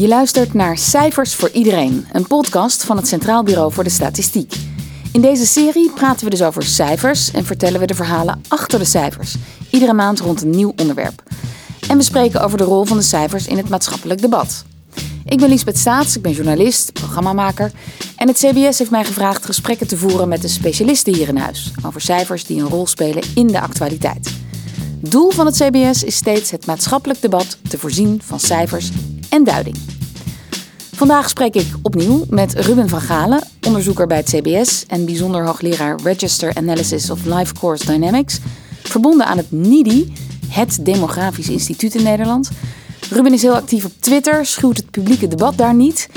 Je luistert naar Cijfers voor Iedereen, een podcast van het Centraal Bureau voor de Statistiek. In deze serie praten we dus over cijfers en vertellen we de verhalen achter de cijfers. Iedere maand rond een nieuw onderwerp. En we spreken over de rol van de cijfers in het maatschappelijk debat. Ik ben Liesbeth Staats, ik ben journalist, programmamaker. En het CBS heeft mij gevraagd gesprekken te voeren met de specialisten hier in huis over cijfers die een rol spelen in de actualiteit. Doel van het CBS is steeds het maatschappelijk debat te voorzien van cijfers en duiding. Vandaag spreek ik opnieuw met Ruben van Galen, onderzoeker bij het CBS en bijzonder hoogleraar Register Analysis of Life Course Dynamics, verbonden aan het NIDI, het Demografisch Instituut in Nederland. Ruben is heel actief op Twitter, schuwt het publieke debat daar niet.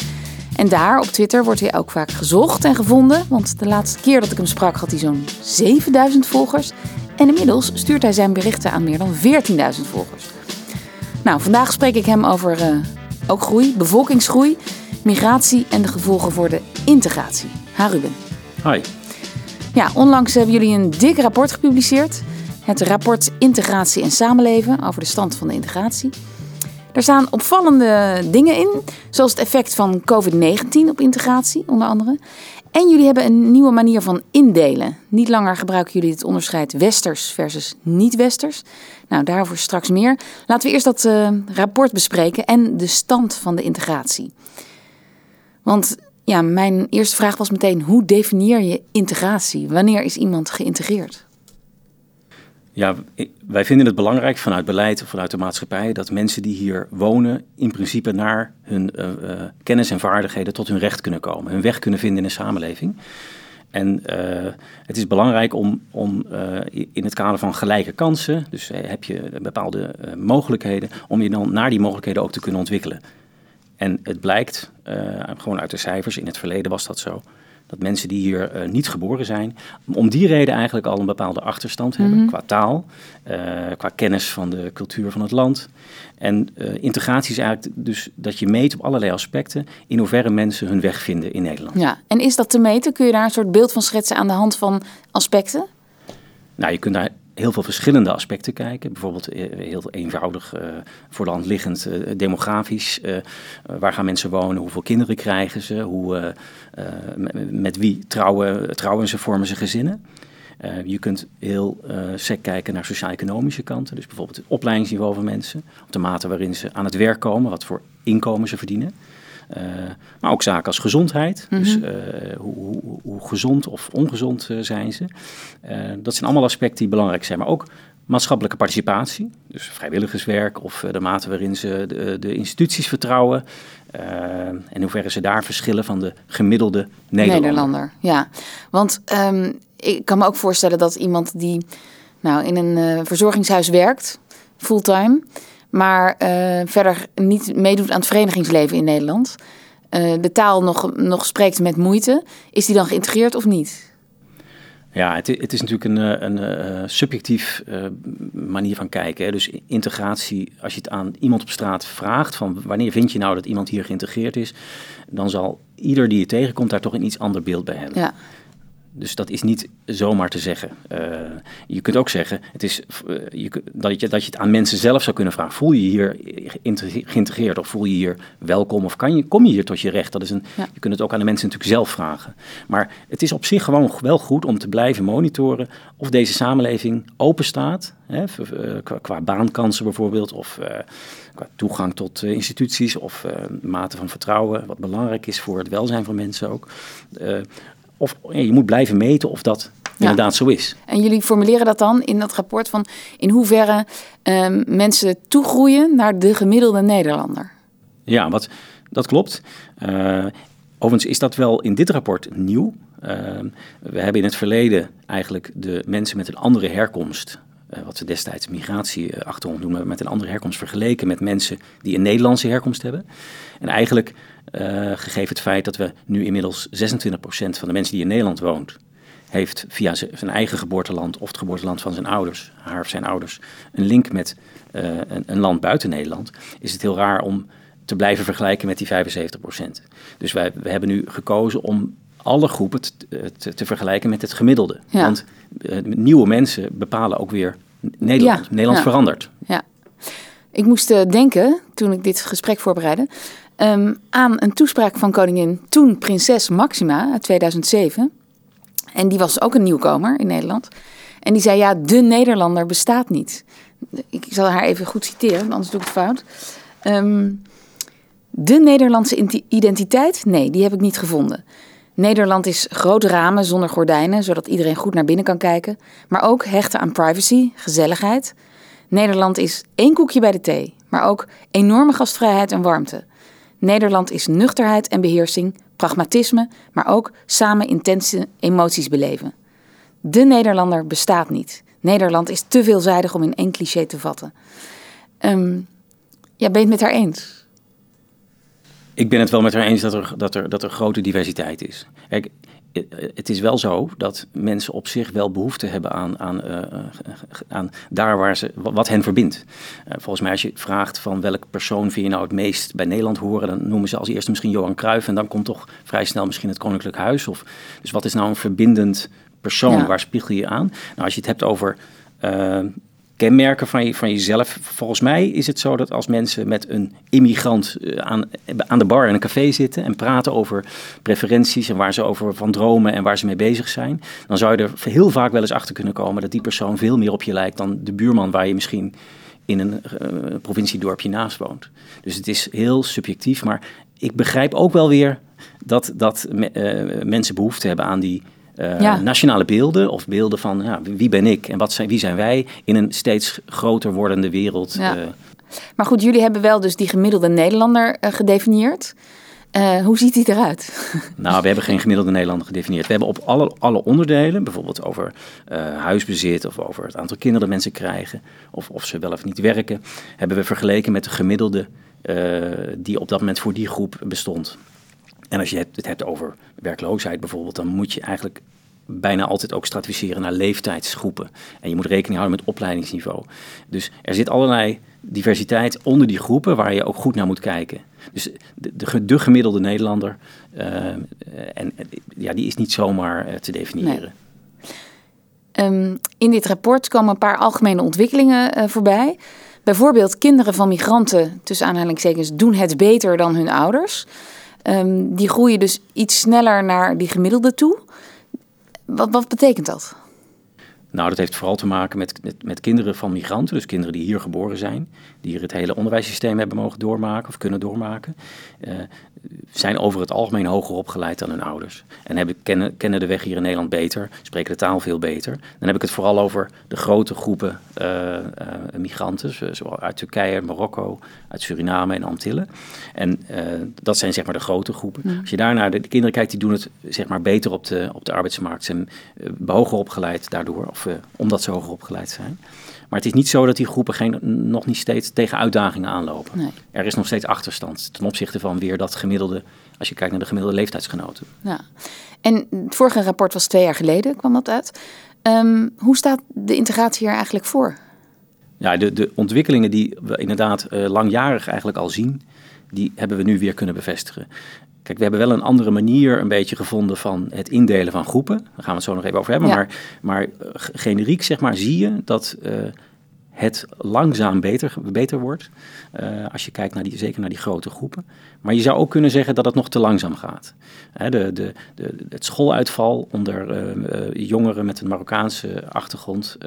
En daar op Twitter wordt hij ook vaak gezocht en gevonden, want de laatste keer dat ik hem sprak had hij zo'n 7000 volgers. En inmiddels stuurt hij zijn berichten aan meer dan 14.000 volgers. Nou, vandaag spreek ik hem over uh, ook groei, bevolkingsgroei, migratie en de gevolgen voor de integratie. Ha, Ruben. Hi. Ja, onlangs hebben jullie een dik rapport gepubliceerd. Het rapport Integratie en Samenleven over de stand van de integratie. Daar staan opvallende dingen in, zoals het effect van COVID-19 op integratie, onder andere. En jullie hebben een nieuwe manier van indelen. Niet langer gebruiken jullie het onderscheid westers versus niet-westers. Nou, daarover straks meer. Laten we eerst dat uh, rapport bespreken en de stand van de integratie. Want ja, mijn eerste vraag was meteen: hoe definieer je integratie? Wanneer is iemand geïntegreerd? Ja, wij vinden het belangrijk vanuit beleid of vanuit de maatschappij dat mensen die hier wonen in principe naar hun uh, uh, kennis en vaardigheden tot hun recht kunnen komen, hun weg kunnen vinden in de samenleving. En uh, het is belangrijk om, om in het kader van gelijke kansen, dus heb je bepaalde mogelijkheden, om je dan naar die mogelijkheden ook te kunnen ontwikkelen. En het blijkt, gewoon uit de cijfers, in het verleden was dat zo, dat mensen die hier uh, niet geboren zijn, om die reden eigenlijk al een bepaalde achterstand hebben mm -hmm. qua taal, uh, qua kennis van de cultuur van het land. En uh, integratie is eigenlijk dus dat je meet op allerlei aspecten in hoeverre mensen hun weg vinden in Nederland. Ja, en is dat te meten? Kun je daar een soort beeld van schetsen aan de hand van aspecten? Nou, je kunt daar heel veel verschillende aspecten kijken. Bijvoorbeeld heel eenvoudig uh, voor de hand liggend uh, demografisch. Waar gaan mensen wonen? Hoeveel kinderen krijgen ze? Hoe, met wie trouwen, trouwen ze? Vormen ze gezinnen? je kunt heel sec kijken naar sociaal-economische kanten. Dus bijvoorbeeld het opleidingsniveau van mensen. Op de mate waarin ze aan het werk komen. Wat voor inkomen ze verdienen. Uh, maar ook zaken als gezondheid. Mm -hmm. Dus uh, hoe, hoe, hoe, gezond of ongezond uh, zijn ze. dat zijn allemaal aspecten die belangrijk zijn. Maar ook maatschappelijke participatie. Dus vrijwilligerswerk of de mate waarin ze de, de instituties vertrouwen. en in hoeverre ze daar verschillen van de gemiddelde Nederlander. Nederlander ja, want um, ik kan me ook voorstellen dat iemand die nou, in een verzorgingshuis werkt, fulltime maar uh, verder niet meedoet aan het verenigingsleven in Nederland, uh, de taal nog, nog spreekt met moeite, is die dan geïntegreerd of niet? Ja, het, het is natuurlijk een, een, een subjectief uh, manier van kijken. Hè. Dus integratie, als je het aan iemand op straat vraagt, van wanneer vind je nou dat iemand hier geïntegreerd is, dan zal ieder die je tegenkomt daar toch een iets ander beeld bij hebben. Ja. Dus dat is niet zomaar te zeggen. Uh, je kunt ook zeggen het is, uh, je, dat, je, dat je het aan mensen zelf zou kunnen vragen. Voel je je hier geïntegreerd of voel je hier welkom of kan je, kom je hier tot je recht? Dat is een, ja. Je kunt het ook aan de mensen natuurlijk zelf vragen. Maar het is op zich gewoon wel goed om te blijven monitoren of deze samenleving open staat. Hè, qua, qua baankansen bijvoorbeeld of uh, qua toegang tot instituties of mate van vertrouwen. Wat belangrijk is voor het welzijn van mensen ook. Of je moet blijven meten of dat ja. inderdaad zo is. En jullie formuleren dat dan in dat rapport van in hoeverre um, mensen toegroeien naar de gemiddelde Nederlander? Ja, wat, dat klopt. Uh, overigens is dat wel in dit rapport nieuw. Uh, we hebben in het verleden eigenlijk de mensen met een andere herkomst wat we destijds migratieachtergrond noemen, met een andere herkomst vergeleken met mensen die een Nederlandse herkomst hebben. En eigenlijk, uh, gegeven het feit dat we nu inmiddels 26% van de mensen die in Nederland woont, heeft via zijn eigen geboorteland of het geboorteland van zijn ouders, haar of zijn ouders, een link met uh, een, een, land buiten Nederland, is het heel raar om te blijven vergelijken met die 75%. Dus wij, we hebben nu gekozen om alle groepen te, te, te vergelijken met het gemiddelde. Ja. Want uh, nieuwe mensen bepalen ook weer Nederland. Ja, Nederland ja. verandert. Ja. Ik moest uh, denken, toen ik dit gesprek voorbereidde, ehm, aan een toespraak van koningin toen prinses Maxima uit 2007. En die was ook een nieuwkomer in Nederland. En die zei, ja, de Nederlander bestaat niet. Ik zal haar even goed citeren, anders doe ik het fout. Ehm, de Nederlandse identiteit? Nee, die heb ik niet gevonden. Nederland is grote ramen zonder gordijnen, zodat iedereen goed naar binnen kan kijken. Maar ook hechten aan privacy, gezelligheid. Nederland is één koekje bij de thee, maar ook enorme gastvrijheid en warmte. Nederland is nuchterheid en beheersing, pragmatisme, maar ook samen intense emoties beleven. De Nederlander bestaat niet. Nederland is te veelzijdig om in één cliché te vatten. Um, ja, ben je het met haar eens? Ik ben het wel met haar eens dat er, dat er, dat er grote diversiteit is. Kijk, het is wel zo dat mensen op zich wel behoefte hebben aan, aan, uh, aan daar waar ze, wat hen verbindt. Uh, volgens mij als je vraagt van welke persoon vind je nou het meest bij Nederland horen, dan noemen ze als eerste misschien Johan Cruijff en dan komt toch vrij snel misschien het Koninklijk Huis. Of, dus wat is nou een verbindend persoon? Waar spiegel je aan? Nou, als je het hebt over kenmerken van, je, van jezelf. Volgens mij is het zo dat als mensen met een immigrant eh, aan, aan de bar in een café zitten en praten over preferenties en waar ze over van dromen en waar ze mee bezig zijn, dan zou je er heel vaak wel eens achter kunnen komen dat die persoon veel meer op je lijkt dan de buurman waar je misschien in een uh, provinciedorpje naast woont. Dus het is heel subjectief, maar ik begrijp ook wel weer dat, dat uh, mensen behoefte hebben aan die uh, nationale beelden of beelden van ja, wie ben ik en wat zijn, wie zijn wij in een steeds groter wordende wereld. Ja. Uh, maar goed, jullie hebben wel dus die gemiddelde Nederlander uh, gedefinieerd. hoe ziet die eruit? Nou, we hebben geen gemiddelde Nederlander gedefinieerd. We hebben op alle, alle onderdelen, bijvoorbeeld over huisbezit of over het aantal kinderen dat mensen krijgen, of of ze wel of niet werken, hebben we vergeleken met de gemiddelde die op dat moment voor die groep bestond. En als je het hebt over werkloosheid bijvoorbeeld, dan moet je eigenlijk bijna altijd ook stratificeren naar leeftijdsgroepen. En je moet rekening houden met opleidingsniveau. Dus er zit allerlei diversiteit onder die groepen waar je ook goed naar moet kijken. Dus de, de, de gemiddelde Nederlander, uh, en, ja, die is niet zomaar uh, te definiëren. Um, in dit rapport komen een paar algemene ontwikkelingen voorbij. Bijvoorbeeld kinderen van migranten, tussen aanhalingstekens, doen het beter dan hun ouders. Um, die groeien dus iets sneller naar die gemiddelde toe. Wat, wat betekent dat? Nou, dat heeft vooral te maken met, met, kinderen van migranten, dus kinderen die hier geboren zijn, die hier het hele onderwijssysteem hebben mogen doormaken of kunnen doormaken. Uh, zijn over het algemeen hoger opgeleid dan hun ouders. En hebben, kennen, kennen de weg hier in Nederland beter, spreken de taal veel beter. Dan heb ik het vooral over de grote groepen uh, uh, migranten, zoals uit Turkije, Marokko, uit Suriname en Antillen. En dat zijn zeg maar de grote groepen. Ja. Als je daarnaar de, de, kinderen kijkt, die doen het zeg maar beter op de, op de arbeidsmarkt. Ze zijn hoger opgeleid daardoor, of omdat ze hoger opgeleid zijn. Maar het is niet zo dat die groepen geen, nog niet steeds tegen uitdagingen aanlopen. Nee. Er is nog steeds achterstand ten opzichte van weer dat gemiddelde, als je kijkt naar de gemiddelde leeftijdsgenoten. Ja. En het vorige rapport was twee jaar geleden, kwam dat uit. Um, hoe staat de integratie hier eigenlijk voor? Ja, de, de ontwikkelingen die we inderdaad uh, langjarig eigenlijk al zien, die hebben we nu weer kunnen bevestigen. Kijk, we hebben wel een andere manier een beetje gevonden van het indelen van groepen. Daar gaan we het zo nog even over hebben. Ja. Maar, maar uh, generiek zeg maar zie je dat uh, het langzaam beter, beter wordt. Uh, als je kijkt naar die, zeker naar die grote groepen. Maar je zou ook kunnen zeggen dat het nog te langzaam gaat. Hè, de, de, de, het schooluitval onder jongeren met een Marokkaanse achtergrond.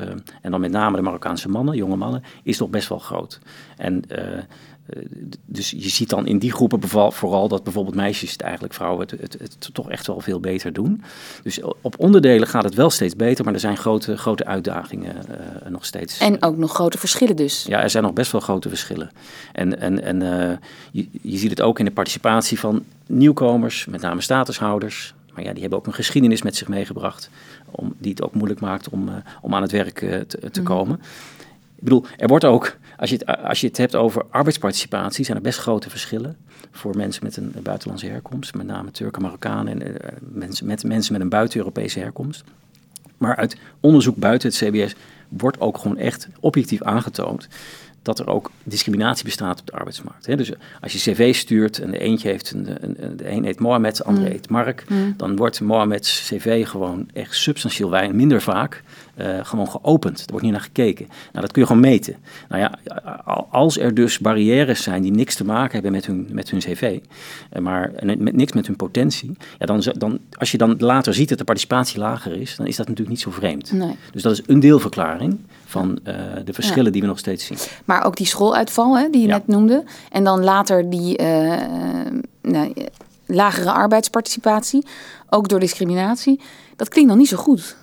en dan met name de Marokkaanse mannen, jonge mannen, is toch best wel groot. En dus je ziet dan in die groepen vooral dat bijvoorbeeld meisjes het eigenlijk vrouwen het, het, het, toch echt wel veel beter doen. Dus op onderdelen gaat het wel steeds beter, maar er zijn grote, grote uitdagingen uh, nog steeds. En ook nog grote verschillen dus. Ja, er zijn nog best wel grote verschillen. En, en, en uh, je, je ziet het ook in de participatie van nieuwkomers, met name statushouders. Maar ja, die hebben ook een geschiedenis met zich meegebracht, om, die het ook moeilijk maakt om, om aan het werk te, te mm. komen. Ik bedoel, er wordt ook, als je, het, als je het hebt over arbeidsparticipatie, zijn er best grote verschillen voor mensen met een buitenlandse herkomst, met name Turken, Marokkanen en uh, mensen, met, mensen met een buiten-Europese herkomst. Maar uit onderzoek buiten het CBS wordt ook gewoon echt objectief aangetoond dat er ook discriminatie bestaat op de arbeidsmarkt. Dus als je cv stuurt en de eentje heeft een, een, de een heet Mohamed, de andere mm. heet Mark, mm. dan wordt Mohamed's cv gewoon echt substantieel weinig, minder vaak gewoon geopend. Er wordt niet naar gekeken. Nou, dat kun je gewoon meten. Nou ja, als er dus barrières zijn die niks te maken hebben met hun, met hun cv, maar met, niks met hun potentie, ja, dan, dan, als je dan later ziet dat de participatie lager is, dan is dat natuurlijk niet zo vreemd. Nee. Dus dat is een deelverklaring van de verschillen die we nog steeds zien. Maar ook die schooluitval hè, die je net noemde, en dan later die nou, lagere arbeidsparticipatie, ook door discriminatie. Dat klinkt nog niet zo goed.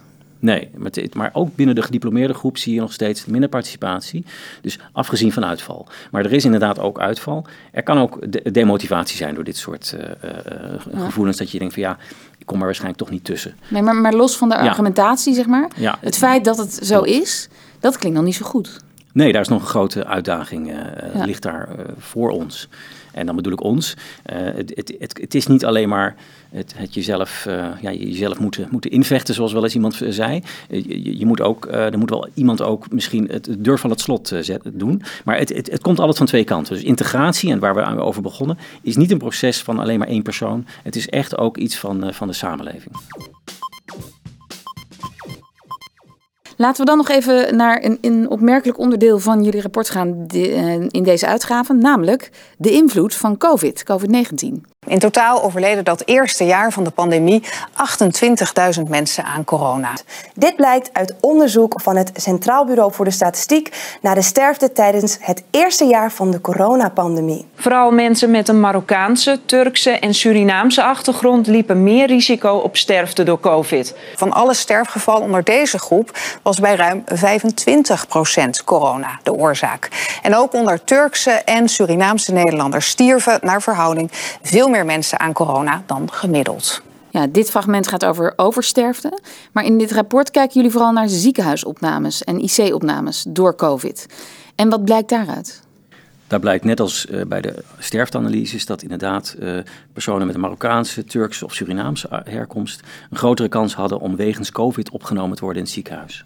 Nee, maar ook binnen de gediplomeerde groep zie je nog steeds minder participatie. Dus afgezien van uitval. Maar er is inderdaad ook uitval. Er kan ook de demotivatie zijn door dit soort uh, uh, gevoelens. Dat je denkt van ja, ik kom er waarschijnlijk toch niet tussen. Nee, maar, maar los van de argumentatie, zeg maar. Ja, het, feit dat het zo is, dat klinkt nog niet zo goed. Nee, daar is nog een grote uitdaging, uh, ligt daar voor ons. En dan bedoel ik ons. Uh, het, het, het, het, is niet alleen maar het, het jezelf, uh, ja, jezelf moeten, moeten invechten, zoals wel eens iemand zei. Je, je moet ook, uh, er moet wel iemand ook misschien het, deur van het slot doen. Maar het, het, het komt altijd van twee kanten. Dus integratie, en waar we over begonnen, is niet een proces van alleen maar één persoon. Het is echt ook iets van, van de samenleving. Laten we dan nog even naar een, een opmerkelijk onderdeel van jullie rapport gaan eh, in deze uitgave, namelijk de invloed van COVID, COVID-19. In totaal overleden dat eerste jaar van de pandemie 28.000 mensen aan corona. Dit blijkt uit onderzoek van het Centraal Bureau voor de Statistiek naar de sterfte tijdens het eerste jaar van de coronapandemie. Vooral mensen met een Marokkaanse, Turkse en Surinaamse achtergrond liepen meer risico op sterfte door COVID. Van alle sterfgevallen onder deze groep was bij ruim 25% corona de oorzaak. En ook onder Turkse en Surinaamse Nederlanders stierven naar verhouding veel meer mensen aan corona dan gemiddeld. Ja, dit fragment gaat over oversterfte. Maar in dit rapport kijken jullie vooral naar ziekenhuisopnames en IC-opnames door COVID. En wat blijkt daaruit? Daar blijkt net als uh, bij de sterfteanalyses dat inderdaad uh, personen met een Marokkaanse, Turkse of Surinaamse herkomst een grotere kans hadden om wegens COVID opgenomen te worden in het ziekenhuis.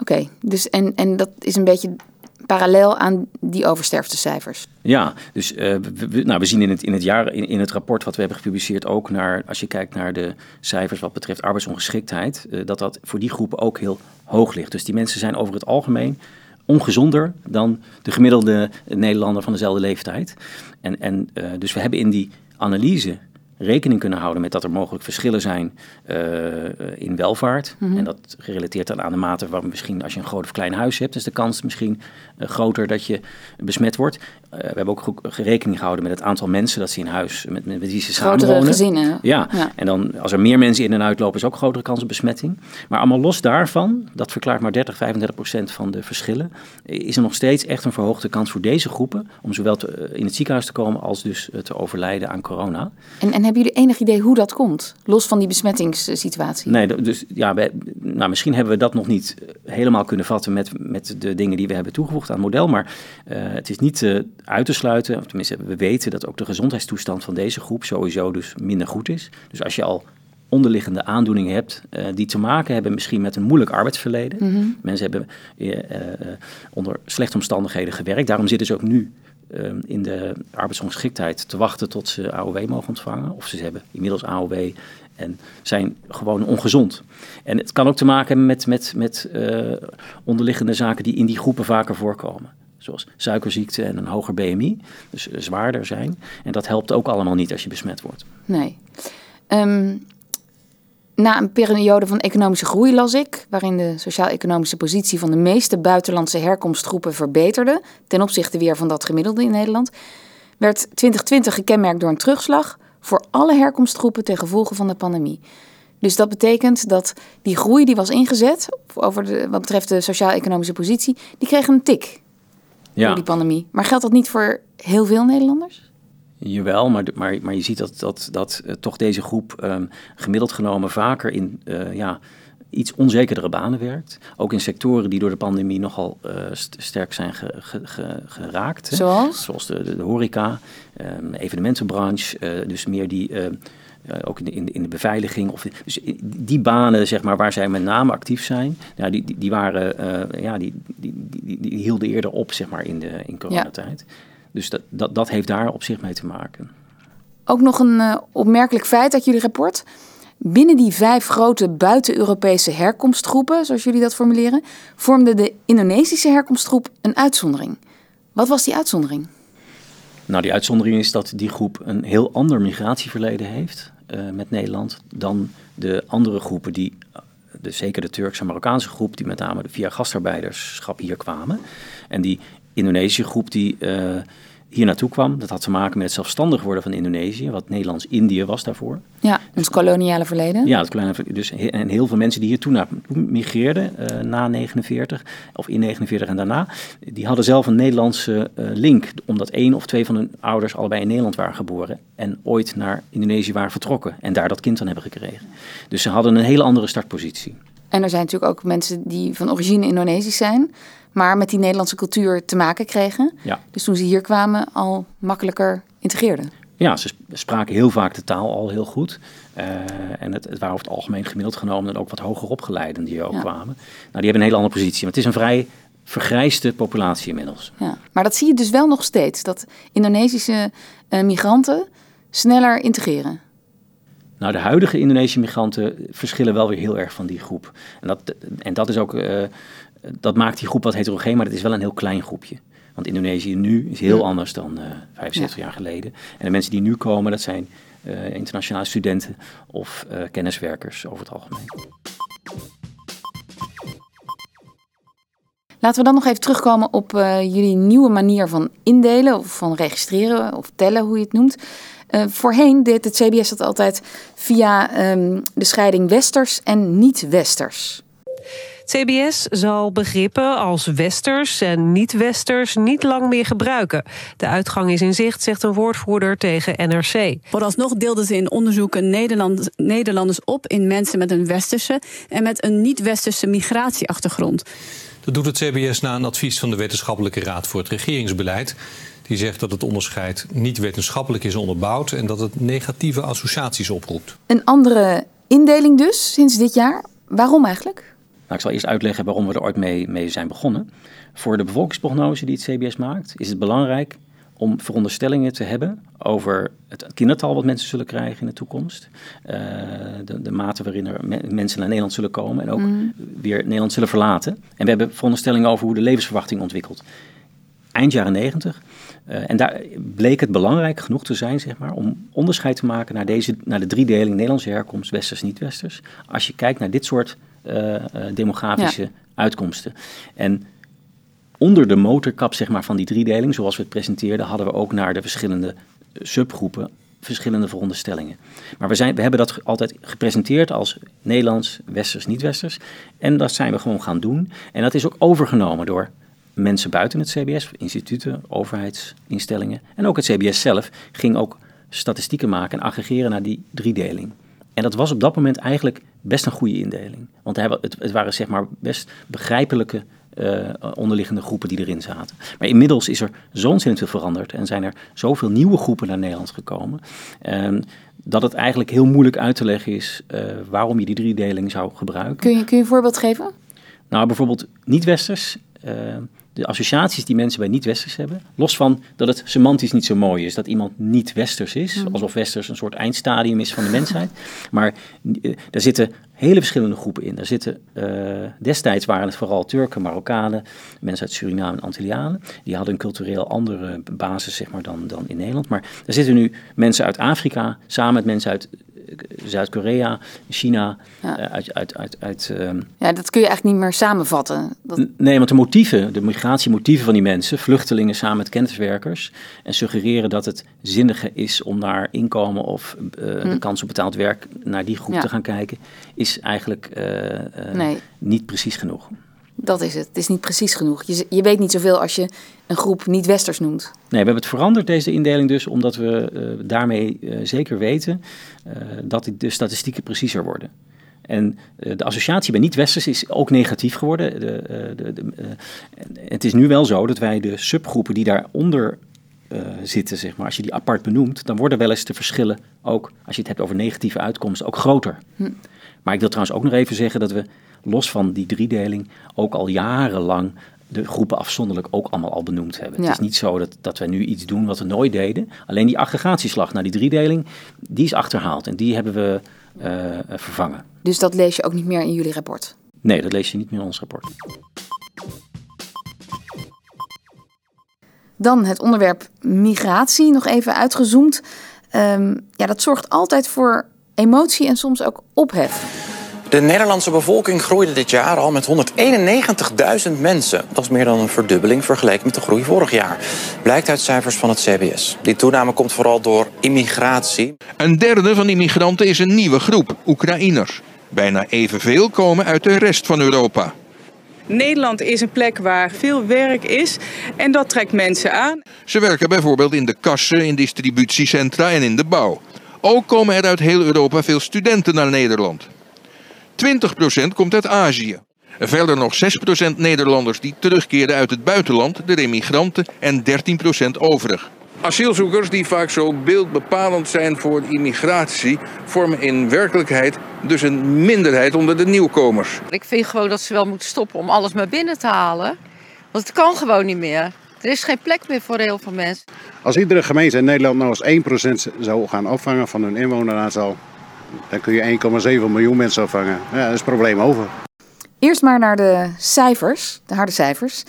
Oké, dus en, en dat is een beetje parallel aan die oversterftecijfers. Ja, dus uh, we, nou, we zien in het, in het jaar, in, in het rapport wat we hebben gepubliceerd ook naar, als je kijkt naar de cijfers wat betreft arbeidsongeschiktheid, uh, dat dat voor die groepen ook heel hoog ligt. Dus die mensen zijn over het algemeen ongezonder dan de gemiddelde Nederlander van dezelfde leeftijd. En, en uh, dus we hebben in die analyse rekening kunnen houden met dat er mogelijk verschillen zijn uh, in welvaart. Mhm. En dat gerelateerd dan aan de mate waar misschien als je een groot of klein huis hebt, is de kans misschien uh, groter dat je besmet wordt. We hebben ook rekening gehouden met het aantal mensen dat ze in huis met, met, wie ze Grotere samenwonen. gezinnen. Ja. ja. en dan als er meer mensen in en uitlopen, is ook grotere kans op besmetting. Maar allemaal los daarvan, dat verklaart maar 30, 35 procent van de verschillen, is er nog steeds echt een verhoogde kans voor deze groepen om zowel te, in het ziekenhuis te komen als dus te overlijden aan corona. En, en hebben jullie enig idee hoe dat komt? Los van die besmettingssituatie? Nee, dus ja, wij, nou, misschien hebben we dat nog niet eh, helemaal kunnen vatten met, met de dingen die we hebben toegevoegd aan het model. Maar uh, het is niet uh, uit te sluiten, of tenminste, we weten dat ook de gezondheidstoestand van deze groep sowieso dus minder goed is. Dus als je al onderliggende aandoeningen hebt uh, die te maken hebben misschien met een moeilijk arbeidsverleden. Mm -hmm. Mensen hebben uh, uh, onder slechte omstandigheden gewerkt. Daarom zitten ze ook nu in de arbeidsongeschiktheid te wachten tot ze AOW mogen ontvangen. Of ze hebben inmiddels AOW en zijn gewoon ongezond. En het kan ook te maken hebben met, met, met onderliggende zaken die in die groepen vaker voorkomen. Zoals suikerziekte en een hoger BMI, dus zwaarder zijn. En dat helpt ook allemaal niet als je besmet wordt. Nee. Um, na een periode van economische groei las ik, waarin de sociaal-economische positie van de meeste buitenlandse herkomstgroepen verbeterde, ten opzichte weer van dat gemiddelde in Nederland, werd 2020 gekenmerkt door een terugslag voor alle herkomstgroepen ten gevolge van de pandemie. Dus dat betekent dat die groei die was ingezet, over de, wat betreft de sociaal-economische positie, die kreeg een tik ja. door die pandemie. Maar geldt dat niet voor heel veel Nederlanders? Jawel, maar, maar, maar je ziet dat, dat, dat uh, toch deze groep um, gemiddeld genomen vaker in uh, ja, iets onzekerdere banen werkt. Ook in sectoren die door de pandemie nogal uh, st sterk zijn ge, ge, ge, geraakt. Zoals? Zoals de, de, de horeca, um, evenementenbranche, dus meer die... ook in de, in, de, in de beveiliging. Of, dus die banen zeg maar, waar zij met name actief zijn, ja, die, die, die, waren, ja, die, die, die, die, hielden eerder op zeg maar, in, de, in coronatijd. Ja. Dus dat, dat, dat heeft daar op zich mee te maken. Ook nog een uh, opmerkelijk feit uit jullie rapport. Binnen die vijf grote buiten-Europese herkomstgroepen, zoals jullie dat formuleren, vormde de Indonesische herkomstgroep een uitzondering. Wat was die uitzondering? Nou, die uitzondering is dat die groep een heel ander migratieverleden heeft uh, met Nederland dan de andere groepen die, de, zeker de Turkse en Marokkaanse groep, die met name via gastarbeiderschap hier kwamen. En die Indonesische groep die uh, hier naartoe kwam. Dat had te maken met het zelfstandig worden van Indonesië, wat Nederlands-Indië was daarvoor. Ja, ons koloniale verleden. Ja, het koloniale Dus, en heel veel mensen die hier toen migreerden, uh, na 49, of in 49 en daarna, die hadden zelf een Nederlandse uh, link, omdat één of twee van hun ouders allebei in Nederland waren geboren en ooit naar Indonesië waren vertrokken en daar dat kind dan hebben gekregen. Dus ze hadden een hele andere startpositie. En er zijn natuurlijk ook mensen die van origine Indonesisch zijn maar met die Nederlandse cultuur te maken kregen. Ja. Dus toen ze hier kwamen al makkelijker integreerden. Ja, ze spraken heel vaak de taal al heel goed. Uh, en het, het waren over het algemeen gemiddeld genomen en ook wat hoger opgeleiden die hier ook kwamen. Nou, die hebben een hele andere positie. Maar het is een vrij vergrijsde populatie inmiddels. Ja, maar dat zie je dus wel nog steeds, dat Indonesische uh, migranten sneller integreren. Nou, de huidige Indonesische migranten verschillen wel weer heel erg van die groep. En dat, en dat is ook uh, dat maakt die groep wat heterogeen, maar het is wel een heel klein groepje. Want Indonesië nu is heel anders dan uh, eh, 75 jaar geleden. En de mensen die nu komen, dat zijn uh, internationale studenten of uh, kenniswerkers over het algemeen. Laten we dan nog even terugkomen op jullie nieuwe manier van indelen of van registreren of tellen, hoe je het noemt. voorheen deed het CBS dat altijd via um, de scheiding westers en niet-westers. CBS zal begrippen als westers en niet-westers niet lang meer gebruiken. De uitgang is in zicht, zegt een woordvoerder tegen NRC. Vooralsnog deelden ze in onderzoeken Nederland, Nederlanders op in mensen met een westerse en met een niet-westerse migratieachtergrond. Dat doet het CBS na een advies van de Wetenschappelijke Raad voor het Regeringsbeleid. Die zegt dat het onderscheid niet wetenschappelijk is onderbouwd en dat het negatieve associaties oproept. Een andere indeling dus sinds dit jaar. Waarom eigenlijk? Nou, ik zal eerst uitleggen waarom we er ooit mee, mee zijn begonnen. Voor de bevolkingsprognose die het CBS maakt, is het belangrijk om veronderstellingen te hebben over het kindertal wat mensen zullen krijgen in de toekomst. Uh, de, de, mate waarin er mensen naar Nederland zullen komen en ook mm. weer Nederland zullen verlaten. En we hebben veronderstellingen over hoe de levensverwachting ontwikkelt. Eind jaren negentig. Uh, en daar bleek het belangrijk genoeg te zijn, zeg maar, om onderscheid te maken naar, deze, naar de driedeling Nederlandse herkomst, westers, niet-westers. Als je kijkt naar dit soort uh, demografische uitkomsten. En onder de motorkap zeg maar, van die driedeling, zoals we het presenteerden, hadden we ook naar de verschillende subgroepen verschillende veronderstellingen. Maar we, zijn, we hebben dat altijd gepresenteerd als Nederlands, Westers, niet-Westers. En dat zijn we gewoon gaan doen. En dat is ook overgenomen door mensen buiten het CBS, instituten, overheidsinstellingen. En ook het CBS zelf ging ook statistieken maken en aggregeren naar die driedeling. En dat was op dat moment eigenlijk best een goede indeling. Want het, het waren zeg maar best begrijpelijke uh, onderliggende groepen die erin zaten. Maar inmiddels is er zo ontzettend veel veranderd en zijn er zoveel nieuwe groepen naar Nederland gekomen. Uh, dat het eigenlijk heel moeilijk uit te leggen is uh, waarom je die driedeling zou gebruiken. Kun je, kun je een voorbeeld geven? Nou, bijvoorbeeld niet-westers de associaties die mensen bij niet-westers hebben, los van dat het semantisch niet zo mooi is, dat iemand niet-westers is, mm. alsof westers een soort eindstadium is van de mensheid. Maar uh, daar zitten hele verschillende groepen in. Daar zitten, uh, destijds waren het vooral Turken, Marokkanen, mensen uit Suriname en Antillianen. Die hadden een cultureel andere basis zeg maar, dan, dan in Nederland. Maar er zitten nu mensen uit Afrika, samen met mensen uit Zuid-Korea, China, ja. Uh, uit... uit, uit, uit um... Ja, dat kun je eigenlijk niet meer samenvatten. Dat... Nee, want de motieven, de migratiemotieven van die mensen, vluchtelingen samen met kenniswerkers, en suggereren dat het zinniger is om naar inkomen of uh, hm. de kans op betaald werk naar die groep ja. te gaan kijken, is eigenlijk uh, nee. niet precies genoeg. Dat is het. Het is niet precies genoeg. Je, je weet niet zoveel als je een groep niet-westers noemt. Nee, we hebben het veranderd, deze indeling dus, omdat we uh, daarmee uh, zeker weten uh, dat de statistieken preciezer worden. En de associatie bij niet-westers is ook negatief geworden. De, de, de, het is nu wel zo dat wij de subgroepen die daaronder zitten, zeg maar, als je die apart benoemt, dan worden wel eens de verschillen ook, als je het hebt over negatieve uitkomsten, ook groter. Hm. Maar ik wil trouwens ook nog even zeggen dat we los van die driedeling ook al jarenlang de groepen afzonderlijk ook allemaal al benoemd hebben. Het is niet zo dat, dat we nu iets doen wat we nooit deden. Alleen die aggregatieslag naar die driedeling, die is achterhaald. En die hebben we vervangen. Dus dat lees je ook niet meer in jullie rapport? Nee, dat lees je niet meer in ons rapport. Dan het onderwerp migratie, nog even uitgezoomd. Um, ja, dat zorgt altijd voor emotie en soms ook ophef. De Nederlandse bevolking groeide dit jaar al met 191.000 mensen. Dat is meer dan een verdubbeling vergeleken met de groei vorig jaar. Blijkt uit cijfers van het CBS. Die toename komt vooral door immigratie. Een derde van immigranten is een nieuwe groep, Oekraïners. Bijna evenveel komen uit de rest van Europa. Nederland is een plek waar veel werk is en dat trekt mensen aan. Ze werken bijvoorbeeld in de kassen, in distributiecentra en in de bouw. Ook komen er uit heel Europa veel studenten naar Nederland. 20% komt uit Azië. Verder nog 6% Nederlanders die terugkeren uit het buitenland, de remigranten, en 13% overig. Asielzoekers, die vaak zo beeldbepalend zijn voor immigratie, vormen in werkelijkheid dus een minderheid onder de nieuwkomers. Ik vind gewoon dat ze wel moeten stoppen om alles maar binnen te halen. Want het kan gewoon niet meer. Er is geen plek meer voor heel veel mensen. Als iedere gemeente in Nederland nou eens 1% zou gaan opvangen van hun inwoneraantal, dan kun je 1,7 miljoen mensen opvangen. Ja, dat is het probleem over. Eerst maar naar de cijfers, de harde cijfers.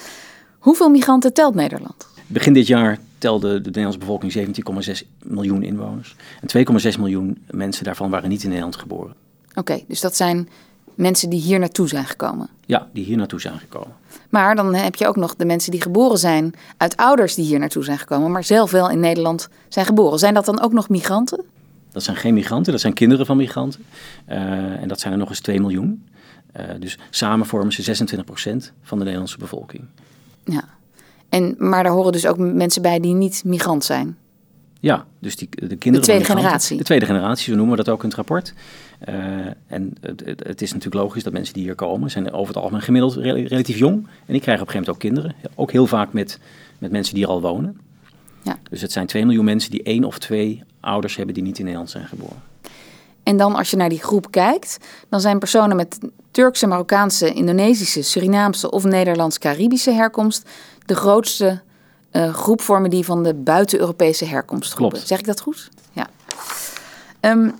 Hoeveel migranten telt Nederland? Begin dit jaar telde de Nederlandse bevolking 17,6 miljoen inwoners. En 2,6 miljoen mensen daarvan waren niet in Nederland geboren. Oké, dus dat zijn mensen die hier naartoe zijn gekomen? Ja, die hier naartoe zijn gekomen. Maar dan heb je ook nog de mensen die geboren zijn uit ouders die hier naartoe zijn gekomen, maar zelf wel in Nederland zijn geboren. Zijn dat dan ook nog migranten? Dat zijn geen migranten, dat zijn kinderen van migranten. Uh, en dat zijn er nog eens 2 miljoen. Uh, dus samen vormen ze 26% van de Nederlandse bevolking. Ja, en, maar daar horen dus ook mensen bij die niet migrant zijn. Ja, dus die, de kinderen. De tweede generatie. De tweede generatie, zo noemen we dat ook in het rapport. Uh, en het, het, is natuurlijk logisch dat mensen die hier komen, zijn over het algemeen gemiddeld relatief jong. En die krijgen op een gegeven moment ook kinderen. Ook heel vaak met, met mensen die hier al wonen. Ja. Dus het zijn 2 miljoen mensen die één of twee ouders hebben die niet in Nederland zijn geboren. En dan als je naar die groep kijkt, dan zijn personen met Turkse, Marokkaanse, Indonesische, Surinaamse of Nederlands-Caribische herkomst de grootste uh, groep vormen die van de buiten-Europese herkomstgroepen. Klopt. Zeg ik dat goed? Ja. Um,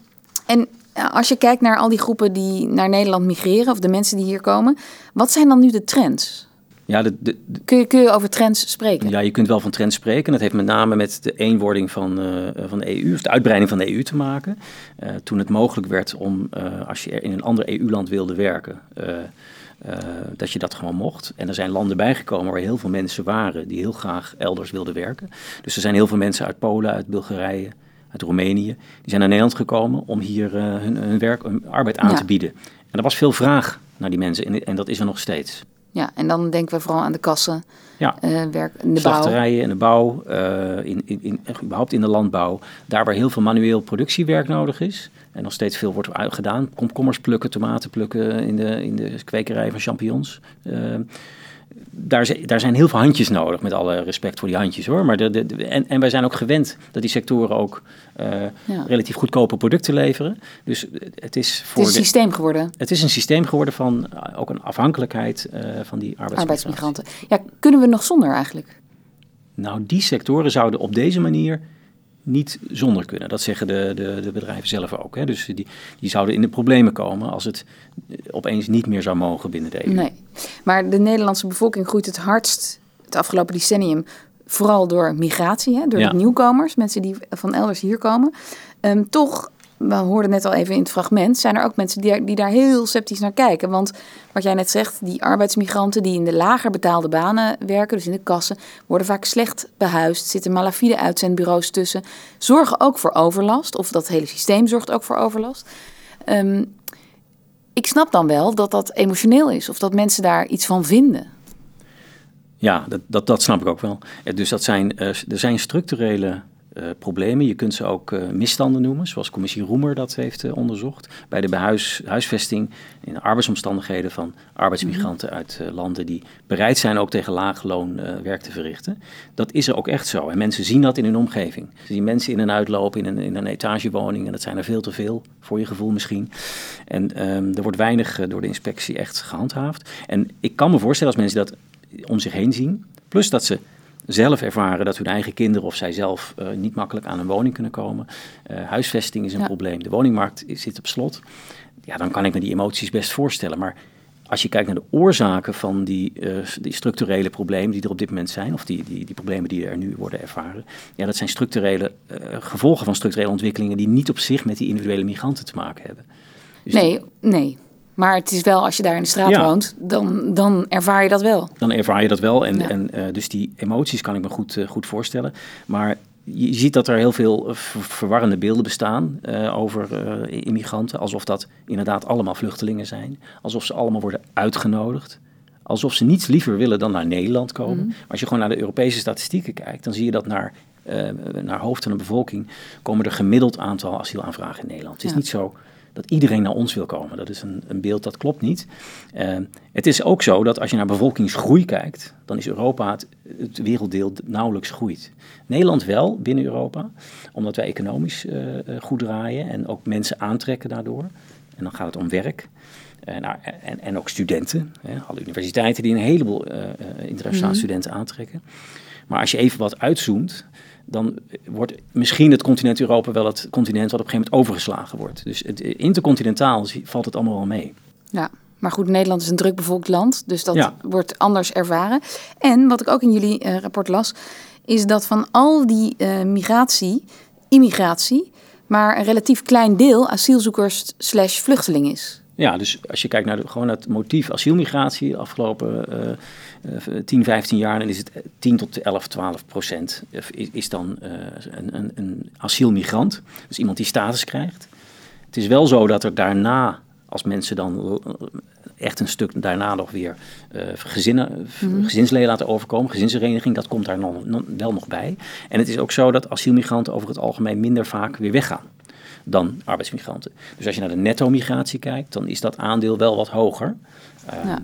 en als je kijkt naar al die groepen die naar Nederland migreren, of de mensen die hier komen, wat zijn dan nu de trends? Ja, de, de, kun, je, kun je over trends spreken? Ja, je kunt wel van trends spreken. Dat heeft met name met de eenwording van, uh, van de EU, of de uitbreiding van de EU te maken. Uh, toen het mogelijk werd om, uh, als je in een ander EU-land wilde werken, dat je dat gewoon mocht. En er zijn landen bijgekomen waar heel veel mensen waren die heel graag elders wilden werken. Dus er zijn heel veel mensen uit Polen, uit Bulgarije, uit Roemenië, die zijn naar Nederland gekomen om hier hun, hun, werk, hun arbeid aan ja. te bieden. En er was veel vraag naar die mensen en, en dat is er nog steeds. Ja, en dan denken we vooral aan de kassen, ja. Uh, werk in de Slachterijen in de bouw, uh, in, in, in, überhaupt in de landbouw. Daar waar heel veel manueel productiewerk nodig is. En nog steeds veel wordt gedaan. Komkommers plukken, tomaten plukken in de, in de kwekerij van champignons. Uh, daar, daar, zijn heel veel handjes nodig, met alle respect voor die handjes hoor. Maar de, de, en, en, wij zijn ook gewend dat die sectoren ook uh, ja. relatief goedkope producten leveren. Dus het is voor. Het is een systeem geworden. Het is een systeem geworden van uh, ook een afhankelijkheid uh, van die arbeidsmigranten. arbeidsmigranten. Ja, kunnen we nog zonder eigenlijk? Nou, die sectoren zouden op deze manier niet zonder kunnen. Dat zeggen de, de, de bedrijven zelf ook. Hè. Dus die, die zouden in de problemen komen als het opeens niet meer zou mogen binnen de EU. Nee, maar de Nederlandse bevolking groeit het hardst het afgelopen decennium vooral door migratie, hè, door ja. de nieuwkomers, mensen die van elders hier komen. Um, toch we hoorden net al even in het fragment, zijn er ook mensen die, daar heel sceptisch naar kijken. Want wat jij net zegt, die arbeidsmigranten die in de lager betaalde banen werken, dus in de kassen, worden vaak slecht behuisd, zitten malafide uitzendbureaus tussen, zorgen ook voor overlast, of dat hele systeem zorgt ook voor overlast. Um, ik snap dan wel dat dat emotioneel is, of dat mensen daar iets van vinden. Ja, dat, dat, dat snap ik ook wel. Dus dat zijn, uh, er zijn structurele uh, problemen. Je kunt ze ook uh, misstanden noemen, zoals commissie Roemer dat heeft uh, onderzocht. Bij de behuis, huisvesting in arbeidsomstandigheden van arbeidsmigranten mm -hmm. uit landen die bereid zijn ook tegen laag loon werk te verrichten. Dat is er ook echt zo. En mensen zien dat in hun omgeving. Ze zien mensen in en uitlopen in een, in een etagewoning en dat zijn er veel te veel, voor je gevoel misschien. En um, er wordt weinig door de inspectie echt gehandhaafd. En ik kan me voorstellen als mensen dat om zich heen zien, plus dat ze zelf ervaren dat hun eigen kinderen of zij zelf uh, niet makkelijk aan een woning kunnen komen. Uh, huisvesting is een probleem. De woningmarkt zit op slot. Ja, dan kan ik me die emoties best voorstellen. Maar als je kijkt naar de oorzaken van die, uh, die, structurele problemen die er op dit moment zijn, of die, die, die problemen die er nu worden ervaren, ja, dat zijn structurele uh, gevolgen van structurele ontwikkelingen die niet op zich met die individuele migranten te maken hebben. Dus nee, nee. Maar het is wel, als je daar in de straat ja. woont, dan, dan ervaar je dat wel. Dan ervaar je dat wel. En, ja. en uh, dus die emoties kan ik me goed, goed voorstellen. Maar je ziet dat er heel veel verwarrende beelden bestaan uh, over immigranten. Alsof dat inderdaad allemaal vluchtelingen zijn. Alsof ze allemaal worden uitgenodigd. Alsof ze niets liever willen dan naar Nederland komen. Mm. Maar als je gewoon naar de Europese statistieken kijkt, dan zie je dat naar, uh, naar hoofd van de bevolking komen er gemiddeld aantal asielaanvragen in Nederland. Het is ja. niet zo dat iedereen naar ons wil komen. Dat is een, een beeld dat klopt niet. Uh, het is ook zo dat als je naar bevolkingsgroei kijkt, dan is Europa het, het werelddeel nauwelijks groeit. Nederland wel binnen Europa, omdat wij economisch uh, goed draaien en ook mensen aantrekken daardoor. En dan gaat het om werk. En, en, en ook studenten. Hè, alle universiteiten die een heleboel internationale mm -hmm. studenten aantrekken. Maar als je even wat uitzoomt, dan wordt misschien het continent Europa wel het continent wat op een gegeven moment overgeslagen wordt. Dus het, intercontinentaal valt het allemaal wel mee. Ja, maar goed, Nederland is een drukbevolkt land, dus dat ja. wordt anders ervaren. En wat ik ook in jullie uh, rapport las, is dat van al die uh, migratie, immigratie, maar een relatief klein deel asielzoekers slash vluchteling is. Ja, dus als je kijkt naar de, gewoon het motief asielmigratie de afgelopen uh, 10, 15 jaar, dan is het 10 tot 11, 12 procent is, is dan uh, een, een, een asielmigrant. Dus iemand die status krijgt. Het is wel zo dat er daarna, als mensen dan echt een stuk daarna nog weer uh, gezinnen, mm-hmm. gezinsleden laten overkomen, gezinshereniging, dat komt daar nog, nog, wel nog bij. En het is ook zo dat asielmigranten over het algemeen minder vaak weer weggaan dan arbeidsmigranten. Dus als je naar de netto-migratie kijkt, dan is dat aandeel wel wat hoger. Uh, ja.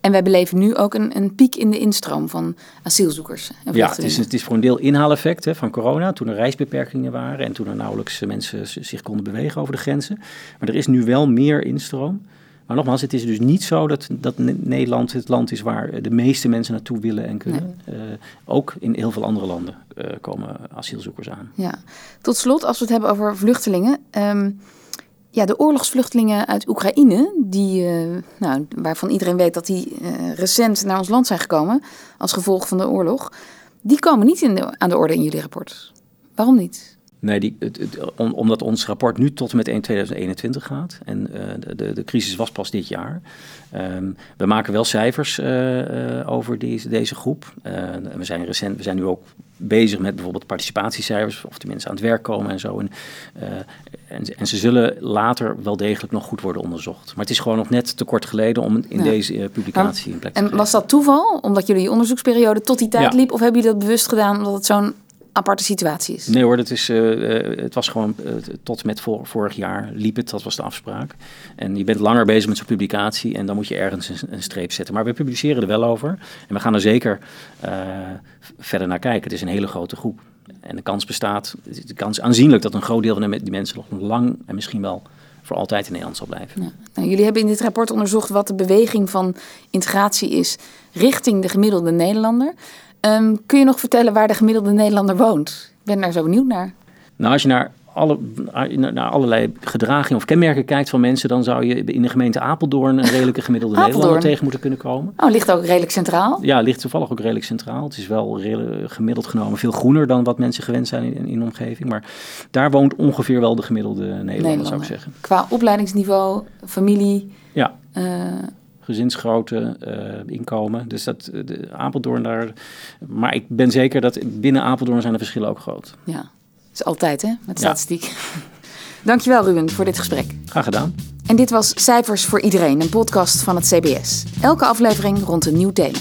En wij beleven nu ook een, een, piek in de instroom van asielzoekers. En ja, het is, het is voor een deel inhaaleffect hè, van corona, toen er reisbeperkingen waren en toen er nauwelijks mensen zich konden bewegen over de grenzen. Maar er is nu wel meer instroom. Maar nogmaals, het is dus niet zo dat, dat Nederland het land is waar de meeste mensen naartoe willen en kunnen. Nee. Uh, ook in heel veel andere landen uh, komen asielzoekers aan. Ja, tot slot, als we het hebben over vluchtelingen. Um, ja, de oorlogsvluchtelingen uit Oekraïne, die, uh, nou, waarvan iedereen weet dat die recent naar ons land zijn gekomen als gevolg van de oorlog, die komen niet in de, aan de orde in jullie rapport. Waarom niet? Nee, die, het, het, om, omdat ons rapport nu tot en met 1 2021 gaat. En uh, de, de, crisis was pas dit jaar. Um, we maken wel cijfers uh, uh, over die, deze groep. we, zijn recent, we zijn nu ook bezig met bijvoorbeeld participatiecijfers. Of mensen aan het werk komen en zo. En, en, en, ze zullen later wel degelijk nog goed worden onderzocht. Maar het is gewoon nog net te kort geleden om in ja. deze publicatie in plek te En was dat toeval? Omdat jullie je onderzoeksperiode tot die tijd ja. liep? Of hebben jullie dat bewust gedaan omdat het zo'n aparte situatie is. Nee hoor, dat is, uh, het was gewoon uh, tot met vor, vorig jaar liep het, dat was de afspraak. En je bent langer bezig met zo'n publicatie en dan moet je ergens een, een, streep zetten. Maar we publiceren er wel over en we gaan er zeker uh, verder naar kijken. Het is een hele grote groep. En de kans bestaat, de kans aanzienlijk dat een groot deel van die mensen nog lang en misschien wel voor altijd in Nederland zal blijven. Ja. Nou, jullie hebben in dit rapport onderzocht wat de beweging van integratie is richting de gemiddelde Nederlander. Um, kun je nog vertellen waar de gemiddelde Nederlander woont? Ik ben daar zo benieuwd naar. Nou, als je naar, alle, naar allerlei gedragingen of kenmerken kijkt van mensen, dan zou je in de gemeente Apeldoorn een redelijke gemiddelde Nederlander tegen moeten kunnen komen. Oh, ligt ook redelijk centraal? Ja, ligt toevallig ook redelijk centraal. Het is wel gemiddeld genomen veel groener dan wat mensen gewend zijn in, in de omgeving. Maar daar woont ongeveer wel de gemiddelde Nederlander, Nederlander. zou ik zeggen. Qua opleidingsniveau, familie. Ja. Uh, gezinsgrootte, uh, inkomen. Dus dat de Apeldoorn daar. Maar ik ben zeker dat binnen Apeldoorn zijn de verschillen ook groot. Ja, dat is altijd hè, met statistiek. Ja. Dankjewel Ruben voor dit gesprek. Graag gedaan. En dit was Cijfers voor Iedereen, een podcast van het CBS. Elke aflevering rond een nieuw thema.